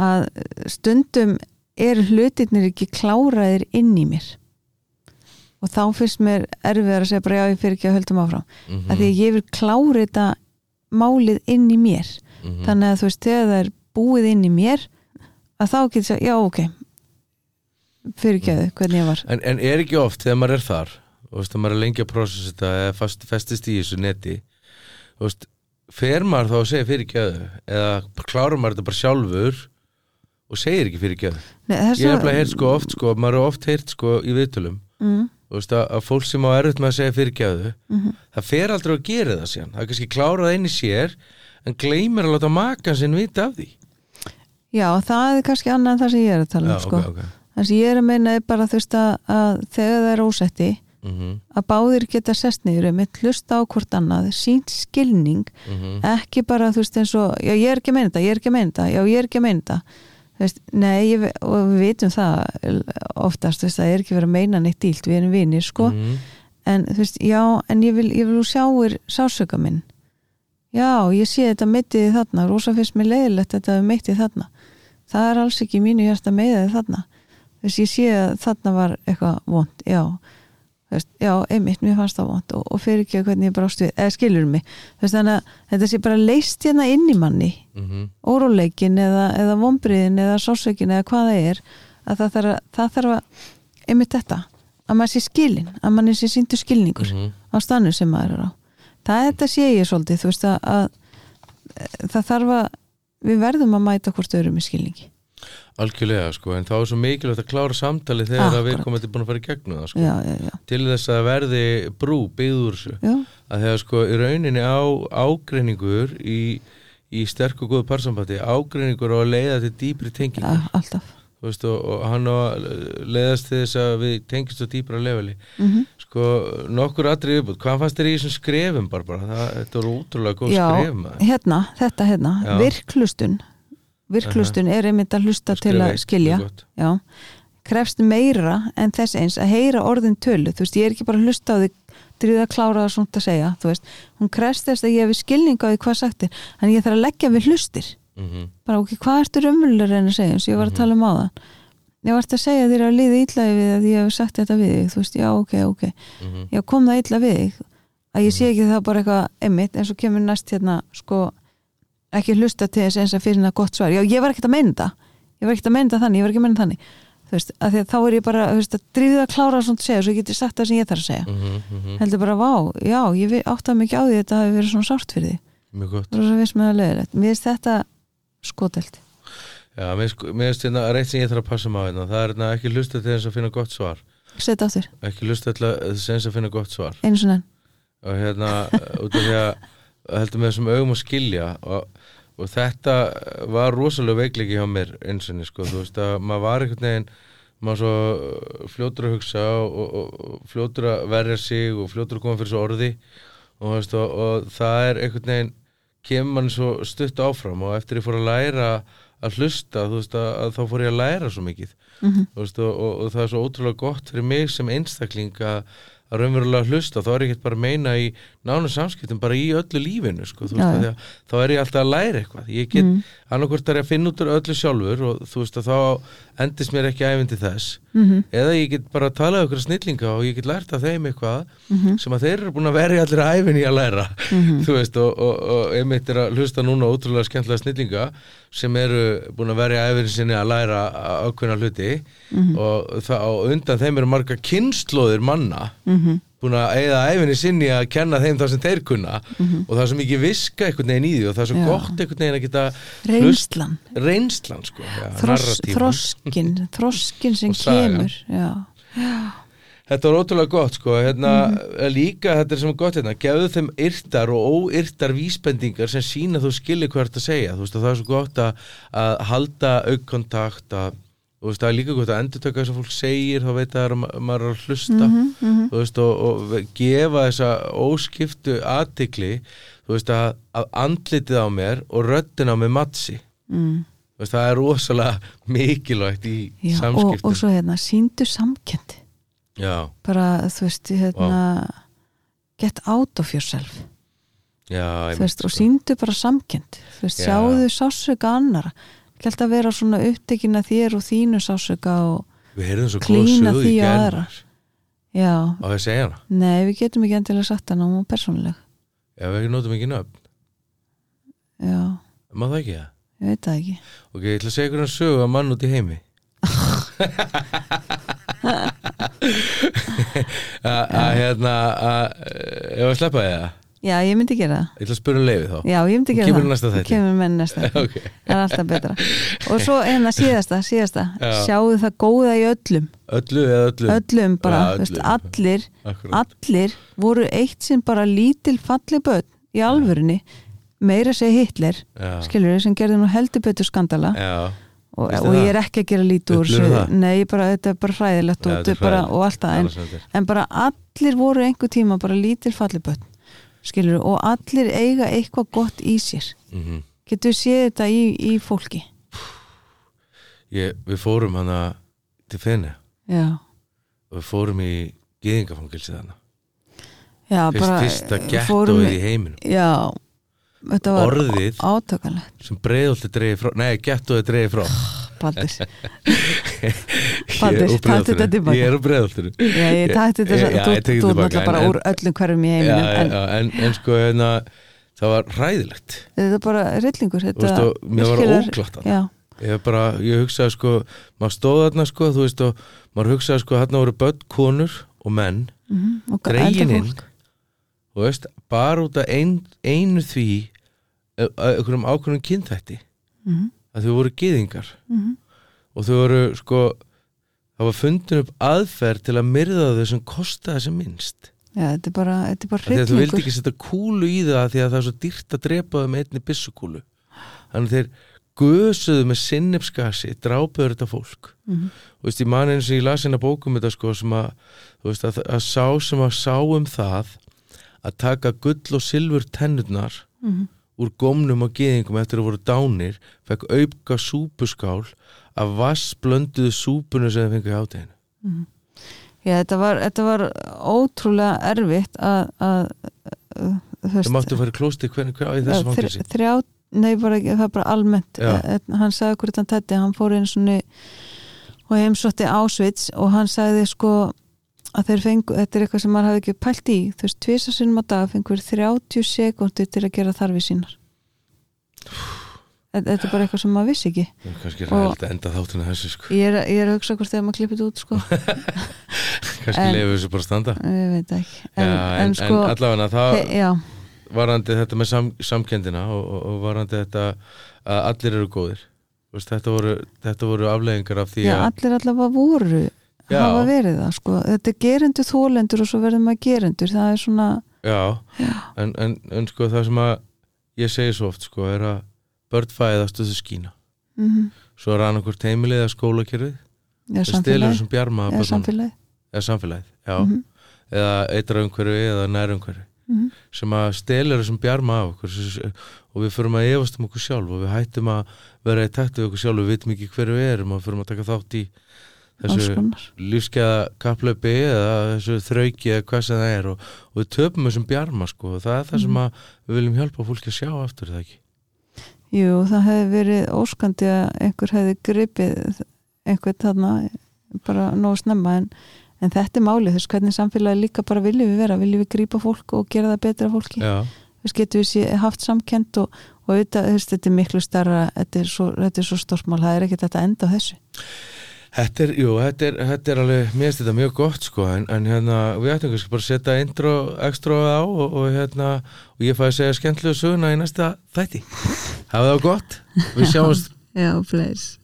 að stundum eru hlutirnir ekki kláraðir inn í mér. Og þá finnst mér erfiðar að segja bara já ég fyrir ekki að höldum áfram. Mhm, að því að ég vil klára þetta málið inn í mér. Mhm. þannig að þú veist, þegar það er búið inn í mér að þá getur þess að, já, ok. Fyrirgjöðu, hvernig ég var. En, en er ekki oft þegar maður er þar þú veist, maður er lengi að prósessa þetta eða fast, festist í þessu neti þú veist, fer maður þá að segja fyrir gjöðu eða klárar maður þetta bara sjálfur og segir ekki fyrir þess ég hef bara heyrt sko oft sko maður er oft heyrt sko í viðtölum. Mm, veist að, að fólk sem á erfitt með að segja fyrir gjöðu mhm. það fer aldrei að gera það síðan. Það er kannski klárað inn í sér en gleymir að láta makan sinn vita af því. Já, það er kannski annað en það sem ég er að tala um sko. ok, ok. Það sem ég er að meina er bara þú veist að, að þegar það er ósetti mm að báðir geta sest niður um hlusta á hvort annað, sínt skilning -hmm. ekki bara þú veist eins og já ég er ekki að meina þetta, ég er ekki að meina þetta Þú veist, nei, ég, og við vitum það oftast, þú veist, það er ekki verið að meina neitt dílt, við erum vinir, sko. Mhm. en þú veist, já, en ég vil, ég vil þú sjáir sásöka minn. Já, ég sé þetta mittið þarna rosa fyrst mér leiðilegt þetta mittið þarna. Það er alls ekki mínu hjarta meiðið þarna. Þess ég sé að þarna var eitthvað vond, já. Þú veist, já, einmitt, mér fannst það vond og, og fyrir ekki hvernig ég brást við, eða skilur mig veist, þannig að þetta sé bara leist hérna inn í manni Mhm. óróleikin eða, eða vombriðin eða sásökin eða hvað það er að það þarf að, það þarf að einmitt þetta, að maður sé skilin að manni sé síndu skilningur Mhm. á stannu sem maður er á það er þetta sé ég svolítið þú veist að, að það þarf að við verðum að mæta hvort öðrum í skilningi algjörlega sko en þá er svo mikilvægt að klára samtali þegar að við komum til búin að fara í gegnum það sko. Já, já, já, til þess að verði brú byggður þessu. Já, að þegar sko í rauninni á ágreiningur í, í sterk og góðu parsambandi ágreiningur á að leiða til dýpri tengingu já alltaf. Þú veist, og, og hann á að leiðast þess að við tengist á dýpra leveli. Mm sko nokkur atrið viðbútt hvað fannst þér í þessum skrefum bara, bara? Það, þetta voru útrúlega góð já, skref maður. hérna, þetta hérna. Já. virklustun virklustun er einmitt að hlusta til að skilja. já, krefst meira en þess eins að heyra orðin tölu. Þú veist, ég er ekki bara að hlusta á því drýða að klára það svona að segja, þú veist. Hún krefst þess að ég hefi skilning á því hvað sagt er. En ég þarf að leggja við hlustir. Mhm. bara ok, hvað ertu raunverulega að reyna að segja eins og ég var að tala um á það ég var að segja þér að liða illa við að ég hef sagt þetta við þig, þú veist, já, ok, ok. Mhm. já, kom það illa við þig? Að ég sé ekki það bara eitthvað emmitt eins og kemur næst hérna, sko ekki hlusta til þess eins að fyrir það gott svar. Já, ég var ekkert að meina það. Ég var ekkert að meina það þannig, ég var ekki að meina þannig. Þú veist, að því að þá er ég bara, þú veist, að drífið að klára svona að segja, svo ég geti sagt það sem ég þarf að segja. Mhm, mhm. heldur bara, vá, já, ég vi- áttaði mikið á því að þetta hafi verið svona sárt fyrir því mjög gott. Og svo viss með það leðilegt, mér finnst þetta skotelt. Já, mér finnst hérna reitt sem ég þarf að passa maður hérna. það er hérna ekki hlusta til þess að finna gott svar. Ekki hlusta til þess að finna gott svar. Enn. Og heldur með þessum augum að skilja og, og þetta var rosalega veikleiki hjá mér eins og sko, þú veist að maður var einhvern veginn maður svo fljótur að hugsa og, og, og fljótur að verja sig og fljótur að koma fyrir svo orði og, veist, það er einhvern veginn kemur mann svo stutt áfram og eftir ég fór að læra að hlusta þú veist að, að þá fór ég að læra svo mikið Mhm. Þú veist, og, og, og það er svo ótrúlega gott fyrir mig sem einstakling að að raunverulega hlusta, þá er ég ekkert bara að meina í nánu samskiptum, bara í öllu lífinu sko, þú Já, veist, að, þá er ég alltaf að læra eitthvað ég get, mm. Annarkvort er ég að finna út úr öllu sjálfur og þú veist að þá endist mér ekki æfindi þess, Mhm, eða ég get bara að tala okkur snillinga og ég get lært af þeim eitthvað mhm, sem að þeir eru búin að verja allir æfinni að læra mhm. [LAUGHS] þú veist, og, og, og einmitt er að hlusta núna ótrúlega skemmtilega snillinga sem eru búin að verja æfinni sinni að læra ákveðna hluti Mhm. og, það, og undan þeim eru marga kynnslóðir manna Mhm. Búin að eigða æfinni sinni að kenna þeim það sem þeir kunna Mhm. og það er svo mikið viska einhvern veginn í því og það er svo Já. gott einhvern veginn að geta reynslan reynslan sko, já, narratífan. þroskin þroskin [LAUGHS] sem kemur Þetta var ótrúlega gott sko, hérna, Mhm. líka þetta er sem er gott hérna, gefðu þeim yrtar og óyrtar vísbendingar sem sína þú skilir hvað ert að segja, þú veist að það er svo gott að, að halda aukkontakt að, þú veist það er líka gott að endur taka þess að fólk segir, þá veit það að maður er að hlusta, Mhm, mhm. þú veist og, og gefa þessa óskiptu aðtikli, þú veist að, að andlitið á mér og röddin á mér matsi, Mm. þú veist það er rosalega mikilvægt í Já, og, samskiptum. og svo hérna, síndu samkendi Já, bara, þú veist, hérna get out of yourself. Já, þú veist, og síndu bara samkend þú veist, Já. sjáðu sásöka annara ekki alltaf vera svona upptekin að þér og þínu sásöka og Klína því á aðra. já, Á ég að segja hana? nei, við getum ekki endilega sagt hana hún var persónuleg. Ef við notum ekki nöfn, já, má það ekki það? ég veit það ekki. Ok, ég ætla að segja ykkur hann sögu að mann út í heimi. [LAUGHS] Að að, hérna að, ef að sleppa því það Já, ég myndi gera það. Ég ætla að spura um leiði þá. Já, ég myndi gera Kemur það. í næsta þætti. Kemur með næsta [LAUGHS] þætti. Ok, Það er alltaf betra. Og svo [LAUGHS] hérna síðasta, síðasta. Já. Sjáu það góða í öllum? Öllu eða öllu? Öllum bara, Já, þú veist, öllum. allir Akkurat. Allir voru eitt sinn bara lítil falli börn í alvörunni. Meira segja Hitler Já, skilur sem gerði nú heldur betur skandala. Já, og, og ég er ekki að gera það? nei, bara, þetta er bara hræðilegt og, Já, þetta þetta bara, hræðilegt. og allt það. En, sem þetta bara allir voru einhver tíma bara lítil falli börn skilur og allir eiga eitthvað gott í sér. Mhm. getur við séð þetta í, í fólki? Ég, Við fórum hana til Fene. Já, og við fórum í geðingafangilsið hana. Já Fyrst, bara Fyrsta fórum gettóið í heiminum. Já, þetta var Orðið átökanlegt sem breiðolti dreigi frá Nei, gettóið dreigi frá. Baldur, Ég [LAUGHS] Baldur, Breiðholtinu. þetta tilbaka. Ég er úr breiðoltinu já, ég tætti þetta ég þú, tilbaka, náttúrulega bara úr öllum hverfum í heiminum en sko hérna, það var hræðilegt þetta er bara og mér var óglatt að já, ég bara, ég hugsaði sko maður stóð þarna sko, þú veist og maður hugsaði sko, þarna voru börn, konur og menn, mhm, og dregin eldra inn fólk. þú veist, bara út af ein, einu því eh, einhverjum ákveðnum kynþætti Mhm, að þau voru gyðingar mhm. Og þau voru sko það var fundin upp aðferð til að myrða þau sem kostaði sem minnst Já, þetta er bara, þetta er bara að þú vildi ekki setja kúlu í það því að það er svo dýrt að drepa þau með einni byssukúlu þannig þeir gusuðu með sinnepskasi drápuður þetta fólk Mhm. og veist, ég man eins og ég las hérna bókum þetta sko sem að, þú veist, að, að sá sem að sá um það að taka gull og silfur tennurnar Mhm. Úr gómnum og geðingum eftir að voru dánir fekk auka súpuskál af vassblönduðu súpunu sem þeir fengu í hátæðinu Mhm. Já, þetta var, þetta var ótrúlega erfitt að, að, að þeir máttu að fara í klósti hvernig hver, í þessu fangelsi þrjá, nei, bara, það er bara almennt Já. Eh, hann sagði hvernig hann tætti, hann fór einu svona og heimsótti Ásvits og hann sagði sko að þeir fengu, þetta er eitthvað sem maður hafði ekki pælt í. Þú veist, tvisa sinnum á dag fengur 30 sekundir til að gera þarfi sínar. Þetta þetta er bara eitthvað sem maður vissi ekki. Það er kannski ræðilegt að enda þáttuna þessu sko. ég er, ég er að hugsa hvort þegar maður klippið út sko, [LAUGHS] kannski lefur þessu bara standa. Ég veit ekki. En, Já, en, en sko, en allavega það varandi þetta með sam, samkendina og, og, og varandi þetta að allir eru góðir. Veist, þetta, voru, þetta voru afleggingar af því já, að allir allavega voru Já. hafa verið það sko. þetta er gerendur þólendur og svo verður maður gerendur. Það er svona já, já, en, en, en sko það sem að ég segi svo oft sko er að börn fæðast og þau skína. Mm svo er annað hvort heimilið eða skólakerfið. Já það stelur samfélagi þessum bjarma af eða börnunum. samfélagi eða samfélagið, já, Mhm, eða eitra umhverfi eða nær umhverfi mhm. sem að stelur þessum bjarma af okkur. Og við förum að efast um okkur sjálf og við hættum að vera í takt við okkur sjálf. Við vitum ekki hverju við erum og förum að taka þátt í þessu lífskeiða kaplöpi eða þessu þrauki eða hvað sem það er og, og við töpum þessum bjarma sko og það er það sem að við viljum hjálpa fólki að sjá aftur það ekki? Jú, það hefði verið óskandi að einhver hefði gripið einhvern þarna bara nóg snemma en, en þetta er málið, þess hvernig samfélagi líka bara viljum við vera, viljum við grípa fólk og gera það betra fólki, Já, þess getum við haft samkend og, og auðvitað, þess, þetta er miklu starra þetta er svo, svo stórmál, það er ekkert þetta enda á þessu þetta er, jú, þetta er, þetta er alveg, mér finnst þetta mjög gott sko en, en hérna, við ættum kannski bara að setja intro, extra á og, og hérna og ég fæði að segja skemmtilegu söguna í næsta þætti. Hafa það gott, við sjáumst. [LAUGHS] Já, please